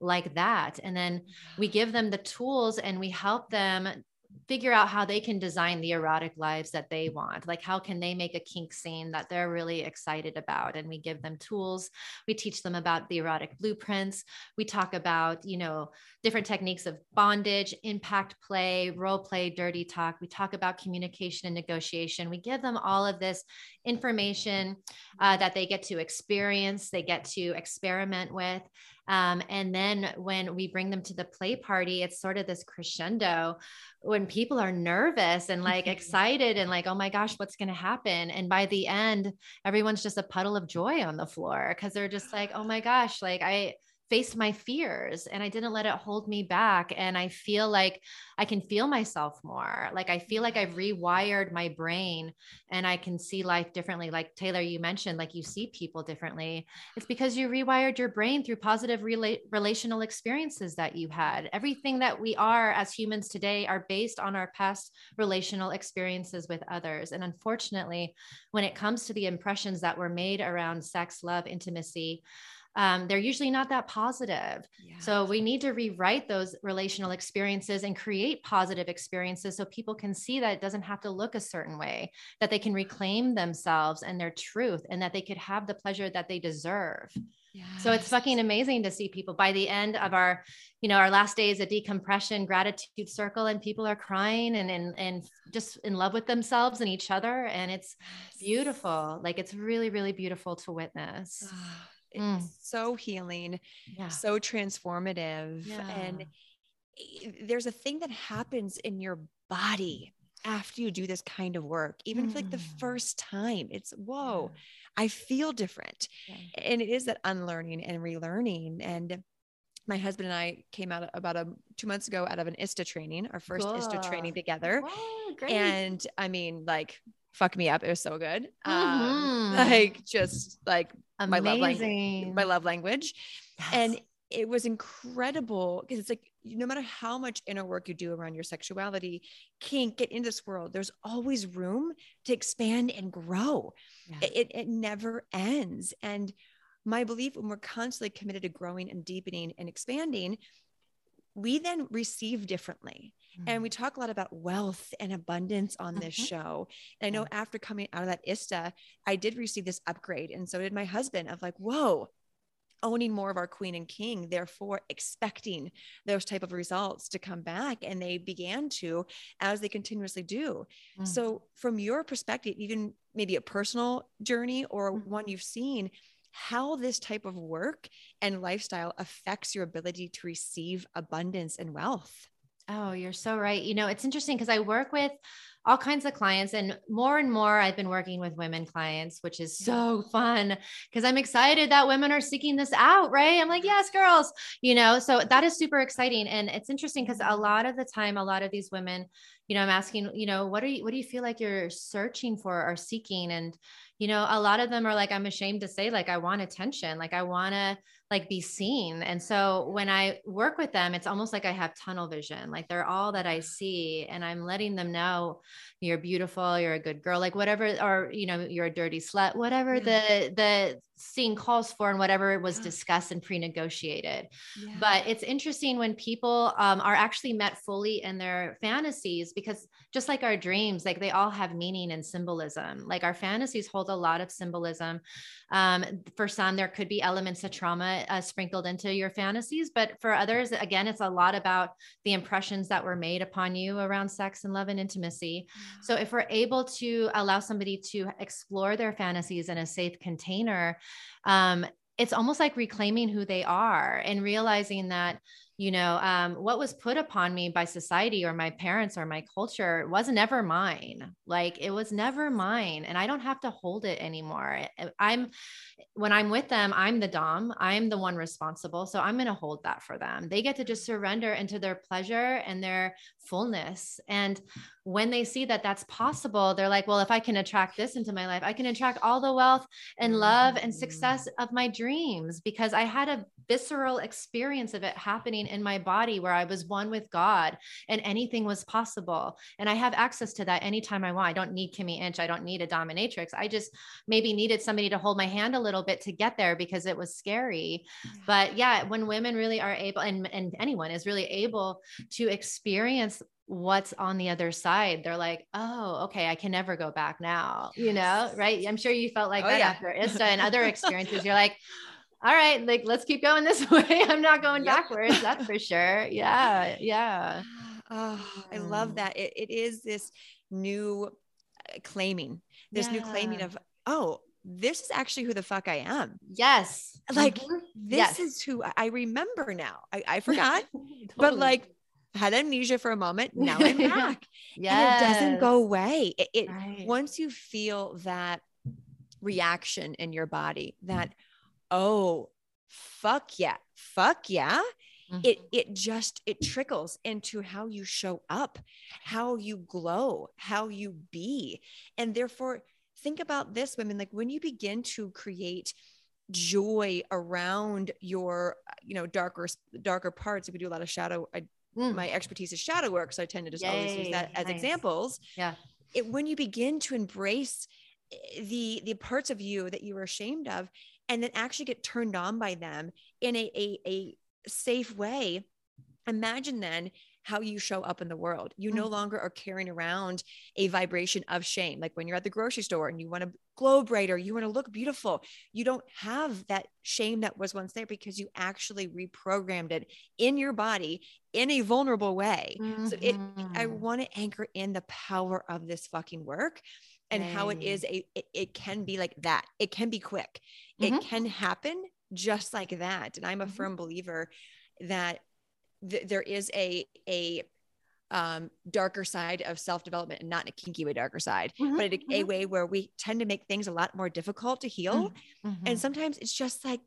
Speaker 1: like that. And then we give them the tools and we help them figure out how they can design the erotic lives that they want. Like, how can they make a kink scene that they're really excited about? And we give them tools. We teach them about the erotic blueprints. We talk about, you know, different techniques of bondage, impact play, role play, dirty talk. We talk about communication and negotiation. We give them all of this information uh, that they get to experience, they get to experiment with. Um, and then when we bring them to the play party, it's sort of this crescendo when people are nervous and like [LAUGHS] excited and like, oh my gosh, what's going to happen? And by the end, everyone's just a puddle of joy on the floor because they're just like, oh my gosh, like I, faced my fears and I didn't let it hold me back. And I feel like I can feel myself more. Like I feel like I've rewired my brain and I can see life differently. Like Taylor, you mentioned, like you see people differently. It's because you rewired your brain through positive rela- relational experiences that you had. Everything that we are as humans today are based on our past relational experiences with others. And unfortunately, when it comes to the impressions that were made around sex, love, intimacy, um, they're usually not that positive. Yeah. So we need to rewrite those relational experiences and create positive experiences so people can see that it doesn't have to look a certain way, that they can reclaim themselves and their truth, and that they could have the pleasure that they deserve. Yes. So it's fucking amazing to see people by the end of our, you know, our last days of decompression, gratitude circle, and people are crying and and and just in love with themselves and each other, and it's beautiful. Like it's really really beautiful to witness.
Speaker 2: Mm. so healing, yeah. so transformative. Yeah. And there's a thing that happens in your body after you do this kind of work, even mm. for like the mm. first time. It's whoa, yeah. I feel different. And it is that unlearning and relearning. And my husband and I came out about a two months ago out of an ISTA training, our first cool. ISTA training together. Oh, and I mean, like fuck me up. It was so good. Um, mm-hmm. Um, [LAUGHS] like just like Amazing. my love language, my love language. Yes. And it was incredible because it's like no matter how much inner work you do around your sexuality, can't get into this world. There's always room to expand and grow. Yeah. It, it never ends. And my belief when we're constantly committed to growing and deepening and expanding, we then receive differently. Mm-hmm. And we mm. talk a lot about wealth and abundance on this mm-hmm. show. And I know after coming out of that ISTA, I did receive this upgrade. And so did my husband of like, whoa, owning more of our queen and king therefore expecting those type of results to come back and they began to as they continuously do mm. so from your perspective even maybe a personal journey or mm. one you've seen how this type of work and lifestyle affects your ability to receive abundance and wealth
Speaker 1: Oh, you're so right. You know, it's interesting because I work with all kinds of clients and more and more I've been working with women clients, which is mm. so fun because I'm excited that women are seeking this out, right? I'm like, yes, girls, you know, so that is super exciting. And it's interesting because a mm. lot of the time, a lot of these women, you know, I'm asking, you know, what are you, what do you feel like you're searching for or seeking? And, you know, a lot of them are like, I'm ashamed to say, like, I want attention, like, I want to like be seen. And so when I work with them, it's almost like I have tunnel vision, like they're all that I mm. see. And I'm letting them know you're beautiful, you're a good girl, like whatever, or, you know, you're a dirty slut, whatever the, the scene calls for and whatever it was discussed and pre-negotiated. Yeah. But it's interesting when people um, are actually met fully in their fantasies because just like our dreams, like they all have meaning and symbolism. Like our fantasies hold a lot of symbolism. Um, for some, there could be elements of trauma uh, sprinkled into your fantasies, but for others, again, it's a lot about the impressions that were made upon you around sex and love and intimacy. So if we're able to allow somebody to explore their fantasies in a safe container, um, it's almost like reclaiming who they are and realizing that you know um, what was put upon me by society or my parents or my culture wasn't ever mine. Like it was never mine and i don't have to hold it anymore. I'm when i'm with them i'm the dom. I'm the one responsible so i'm going to hold that for them. They get to just surrender into their pleasure and their fullness and when they see that that's possible they're like well if i can attract this into my life i can attract all the wealth and love and success of my dreams because i had a visceral experience of it happening in my body where I was one with God and anything was possible. And I have access to that anytime I want. I don't need Kimi Inch. I don't need a dominatrix. I just maybe needed somebody to hold my hand a little bit to get there because it was scary. But yeah, when women really are able, and, and anyone is really able to experience what's on the other side they're like oh okay i can never go back now you know right i'm sure you felt like oh, that yeah. after ista and other [LAUGHS] experiences you're like all right, like let's keep going this [LAUGHS] way. I'm not going yep. backwards. That's for sure. Yeah. Yeah.
Speaker 2: Oh, [SIGHS] I love that. It, it is this new uh, claiming, this yeah. new claiming of, oh, this is actually who the fuck I am.
Speaker 1: Yes.
Speaker 2: Like mm-hmm. this yes. is who I remember now. I, I [LAUGHS] forgot, totally. but like had amnesia for a moment. [LAUGHS] Now I'm back. yeah. It doesn't go away. It, it right. once you feel that reaction in your body, that oh, fuck yeah, fuck yeah. Mm-hmm. It it just it trickles into how you show up, how you glow, how you be. And therefore think about this women like when you begin to create joy around your you know darker darker parts if we do a lot of shadow I, mm. my expertise is shadow work so i tend to just Yay, always use that as nice. examples
Speaker 1: yeah
Speaker 2: it when you begin to embrace eh, the the parts of you that you were ashamed of and then actually get turned on by them in a, a, a safe way imagine then how you show up in the world. You no mm. longer are carrying around a vibration of shame. Like when you're at the grocery store and you want to glow brighter, you want to look beautiful. You don't have that shame that was once there because you actually reprogrammed it in your body in a vulnerable way. Mm-hmm. So it I mm-hmm. want to anchor in the power of this fucking work and how it is a it, it, can be like that it can be quick mm-hmm. it can happen just like that and i'm a mm-hmm. firm believer that th- there is a a um, darker side of self development and not in a kinky way, darker side, mm-hmm. but a, a, mm-hmm. way where we tend to make things a lot more difficult to heal. Mm-hmm. And sometimes it's just like,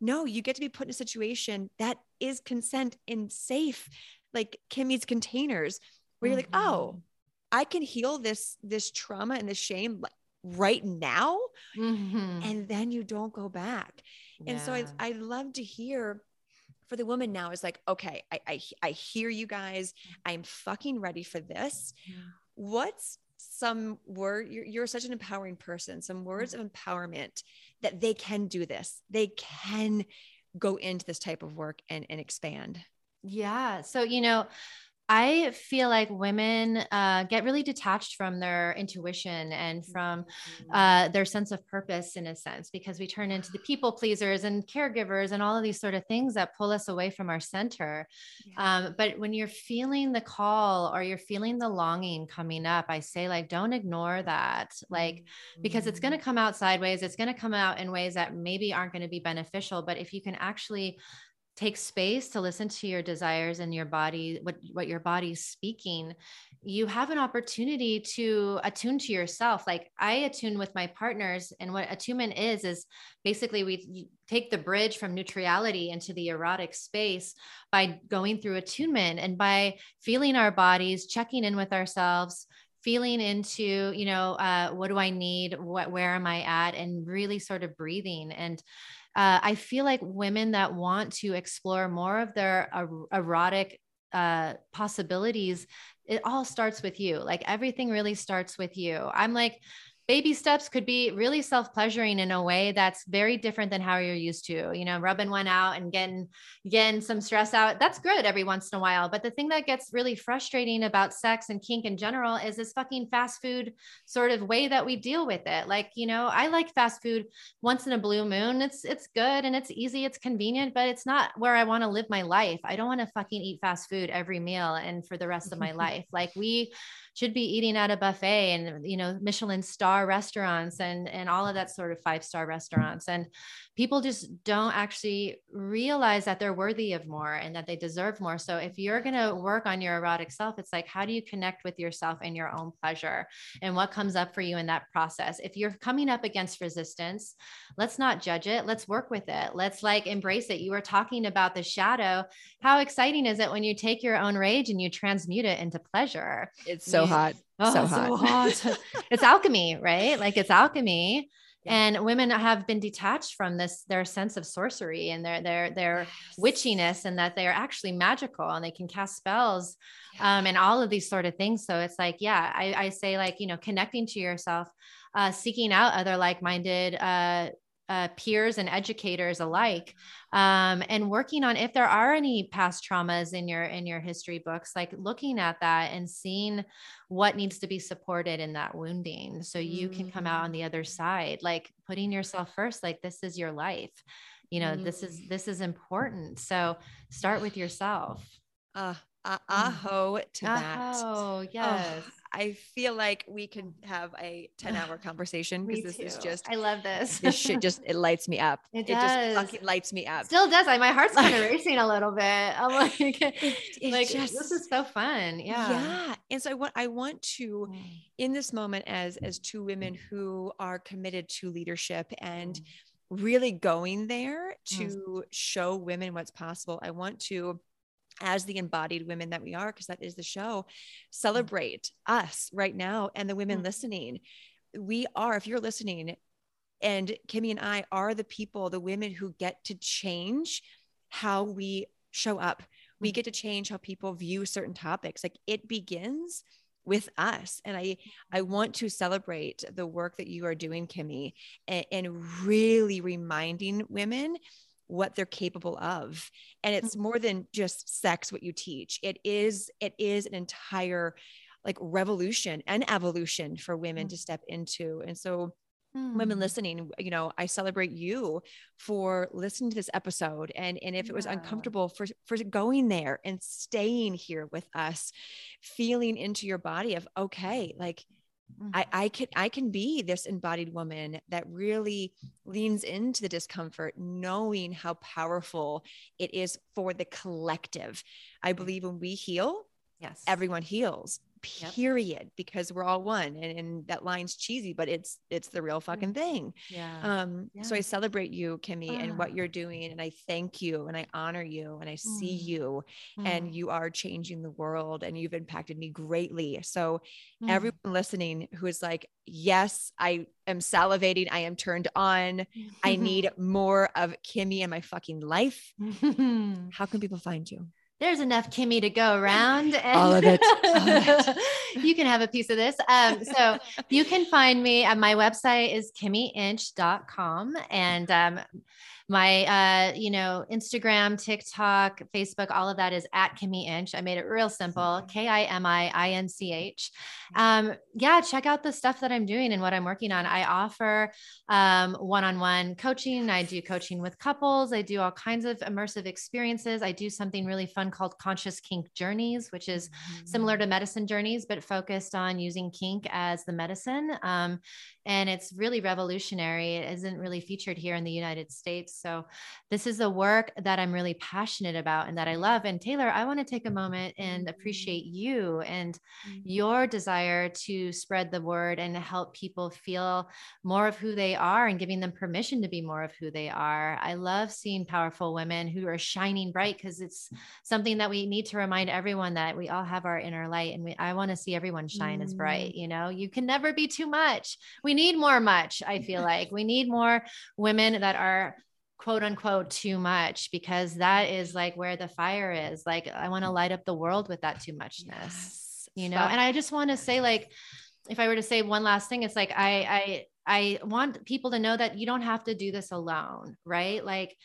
Speaker 2: no, you get to be put in a situation that is consent and safe, like Kimi's containers, where you're like, oh, I can heal this this trauma and the shame right now mm-hmm. and then you don't go back yeah. and so I, I love to hear for the woman now is like okay I, I i hear you guys i'm fucking ready for this yeah. what's some word you're, you're such an empowering person some words of empowerment that they can do this they can go into this type of work and, and expand
Speaker 1: yeah so you know I feel like women uh, get really detached from their intuition and from
Speaker 2: Mm-hmm.
Speaker 1: uh, their sense of purpose, in a sense, because we turn into the people pleasers and caregivers and all of these sort of things that pull us away from our center. Um, but when you're feeling the call or you're feeling the longing coming up, I say, like, don't ignore that. Like, because it's going
Speaker 2: Mm-hmm.
Speaker 1: to come out sideways. It's going to come out in ways that maybe aren't going to be beneficial. But if you can actually take space to listen to your desires and your body, what, what your body's speaking, you have an opportunity to attune to yourself. Like I attune with my partners, and what attunement is, is basically we take the bridge from neutrality into the erotic space by going through attunement and by feeling our bodies, checking in with ourselves, feeling into you know uh, what do i need? What where am i at? And really sort of breathing. And uh, i feel like women that want to explore more of their er- erotic uh, possibilities it all starts with you. Like everything really starts with you. I'm like baby steps could be really self pleasuring in a way that's very different than how you're used to you know rubbing one out and getting getting some stress out. That's good every once in a while but the thing that gets really frustrating about sex and kink in general is this fucking fast food sort of way that we deal with it. Like you know i like fast food once in a blue moon. It's it's good and it's easy it's convenient but it's not where i want to live my life. I don't want to fucking eat fast food every meal and for the rest of my [LAUGHS] life. Like we should be eating at a buffet and you know michelin star restaurants and and all of that sort of five star restaurants. And people just don't actually realize that they're worthy of more and that they deserve more. So if you're going to work on your erotic self it's like how do you connect with yourself and your own pleasure? And what comes up for you in that process? If you're coming up against resistance let's not judge it. Let's work with it. Let's like embrace it. You were talking about the shadow. How exciting is it when you take your own rage and you transmute it into pleasure?
Speaker 2: It's so
Speaker 1: You-
Speaker 2: hot.
Speaker 1: Oh,
Speaker 2: so
Speaker 1: so
Speaker 2: hot.
Speaker 1: hot. [LAUGHS] it's alchemy, right? Like it's alchemy.
Speaker 2: Yeah.
Speaker 1: And women have been detached from this, their sense of sorcery and their their their witchiness, and that they are actually magical and they can cast spells, um, and all of these sort of things. So it's like, yeah, I, I say like you know, connecting to yourself, uh, seeking out other like-minded uh, uh, peers and educators alike um, and working on if there are any past traumas in your in your history books like looking at that and seeing what needs to be supported in that wounding so you can come out on the other side like putting yourself first like this is your life. You know this is this is important. So start with yourself.
Speaker 2: Uh, uh, aho to that.
Speaker 1: oh yes
Speaker 2: I feel like we could have a 10 hour [SIGHS] conversation because this is just,
Speaker 1: i love this
Speaker 2: this shit just, it lights me up.
Speaker 1: It
Speaker 2: just
Speaker 1: does.
Speaker 2: fucking lights me up.
Speaker 1: still does I, my heart's kind of [LAUGHS] racing a little bit i'm [LAUGHS] like
Speaker 2: it's [LAUGHS]
Speaker 1: like
Speaker 2: just-
Speaker 1: this is so fun yeah
Speaker 2: yeah. And so I want, I want to,
Speaker 1: Mm.
Speaker 2: in this moment as, as two women who are committed to leadership and
Speaker 1: Mm.
Speaker 2: really going there to show women what's possible. I want to, as the embodied women that we are, because that is the show, celebrate us right now and the women
Speaker 1: Mm.
Speaker 2: listening. We are, if you're listening, and Kimi and I are the people, the women who get to change how we show up. We
Speaker 1: Mm.
Speaker 2: get to change how people view certain topics. Like it begins with us. And I I want to celebrate the work that you are doing, Kimi, and, and really reminding women what they're capable of. And it's more than just sex what you teach. It is it is an entire like revolution and evolution for women
Speaker 1: Mm.
Speaker 2: to step into. And so women
Speaker 1: Mm.
Speaker 2: listening you know i celebrate you for listening to this episode and and if it was
Speaker 1: Yeah.
Speaker 2: uncomfortable for for going there and staying here with us feeling into your body of okay like
Speaker 1: Mm.
Speaker 2: I, mm-hmm. I can I can be this embodied woman that really leans into the discomfort, knowing how powerful it is for the collective. I mm-hmm. believe when we heal,
Speaker 1: yes.
Speaker 2: everyone heals
Speaker 1: Yep.
Speaker 2: period because we're all one and, and that line's cheesy but it's it's the real fucking thing
Speaker 1: yeah
Speaker 2: um so i celebrate you kimi and
Speaker 1: Ah.
Speaker 2: what you're doing and i thank you and i honor you and i see
Speaker 1: Mm.
Speaker 2: you
Speaker 1: Mm.
Speaker 2: and you are changing the world and you've impacted me greatly so
Speaker 1: Mm.
Speaker 2: everyone listening who is like yes i am salivating i am turned on i [LAUGHS] need more of kimi in my fucking life [LAUGHS] how can people find you
Speaker 1: There's enough Kimi to go around. [LAUGHS] And
Speaker 2: All of it. [LAUGHS] All of
Speaker 1: you can have a piece of this. Um, so you can find me at my website is kimiinch.com. And um, my uh, you know, Instagram, TikTok, Facebook, all of that is at Kimi Inch. I made it real simple. K I M I I N C H. Um, yeah, check out the stuff that I'm doing and what I'm working on. I offer um, one-on-one coaching. I do coaching with couples. I do all kinds of immersive experiences. I do something really fun called Conscious Kink Journeys, which is mm-hmm. similar to medicine journeys, but focused on using kink as the medicine. Um, and it's really revolutionary. It isn't really featured here in the United States. So this is a work that I'm really passionate about and that I love. And Taylor, I want to take a moment and appreciate you and mm-hmm. your desire to spread the word and help people feel more of who they are and giving them permission to be more of who they are. I love seeing powerful women who are shining bright because it's something that we need to remind everyone that we all have our inner light and we, I want to see everyone shine mm. as bright. Mm. You know, you can never be too much. We need more much. I feel like we need more women that are quote unquote too much because that is like where the fire is. Like I want to light up the world with that too muchness, yes. you know? And I just want to say like, if I were to say one last thing, it's like I I I want people to know that you don't have to do this alone, right? Like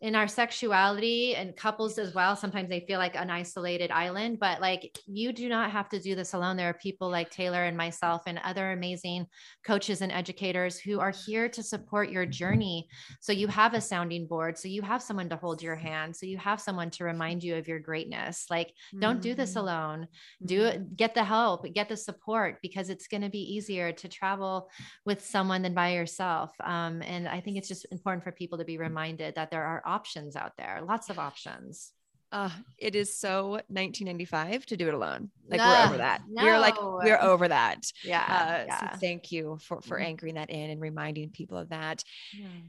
Speaker 1: in our sexuality and couples as well sometimes they feel like an isolated island but like you do not have to do this alone. There are people like taylor and myself and other amazing coaches and educators who are here to support your journey. So you have a sounding board. So you have someone to hold your hand. So you have someone to remind you of your greatness. Like don't do this mm-hmm. alone. Do it mm-hmm. get the help get the support because it's going to be easier to travel with someone than by yourself. Um, and i think it's just important for people to be reminded that there are options out there, lots of options.
Speaker 2: Uh, it is so 1995 to do it alone. Like no, we're over that. No. We're like we're over that.
Speaker 1: Yeah. Uh,
Speaker 2: yeah. So thank you for for mm-hmm. anchoring that in and reminding people of that.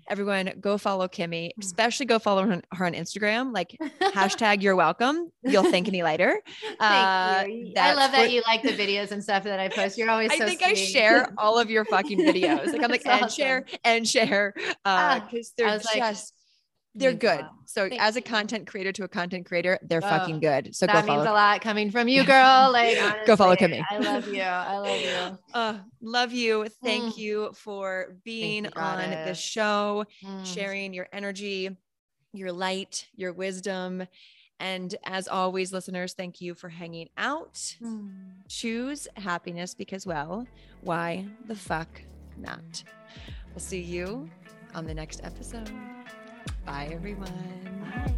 Speaker 2: Everyone, go follow Kimi. Mm. Especially go follow her, her on Instagram. Like [LAUGHS] hashtag You're welcome. You'll [LAUGHS] thank me later.
Speaker 1: Uh, you. I love that you like the videos and stuff that I post. You're always. So
Speaker 2: I think
Speaker 1: sweet. I
Speaker 2: share [LAUGHS] all of your fucking videos. Like I'm like and awesome. share and share because uh, ah, they're just. Like, they're good. So Thank as a content creator to a content creator, they're oh, fucking good. So
Speaker 1: that means a lot coming from you, girl. [LAUGHS] Like honestly,
Speaker 2: go follow Kimi.
Speaker 1: I love you. I love you. [LAUGHS]
Speaker 2: Uh, love you. Thank mm. you for being you, on the show, mm. sharing your energy, your light, your wisdom. And as always, listeners, thank you for hanging out. Mm. Choose happiness because, well, why the fuck not? We'll see you on the next episode. Bye, everyone.
Speaker 1: Bye.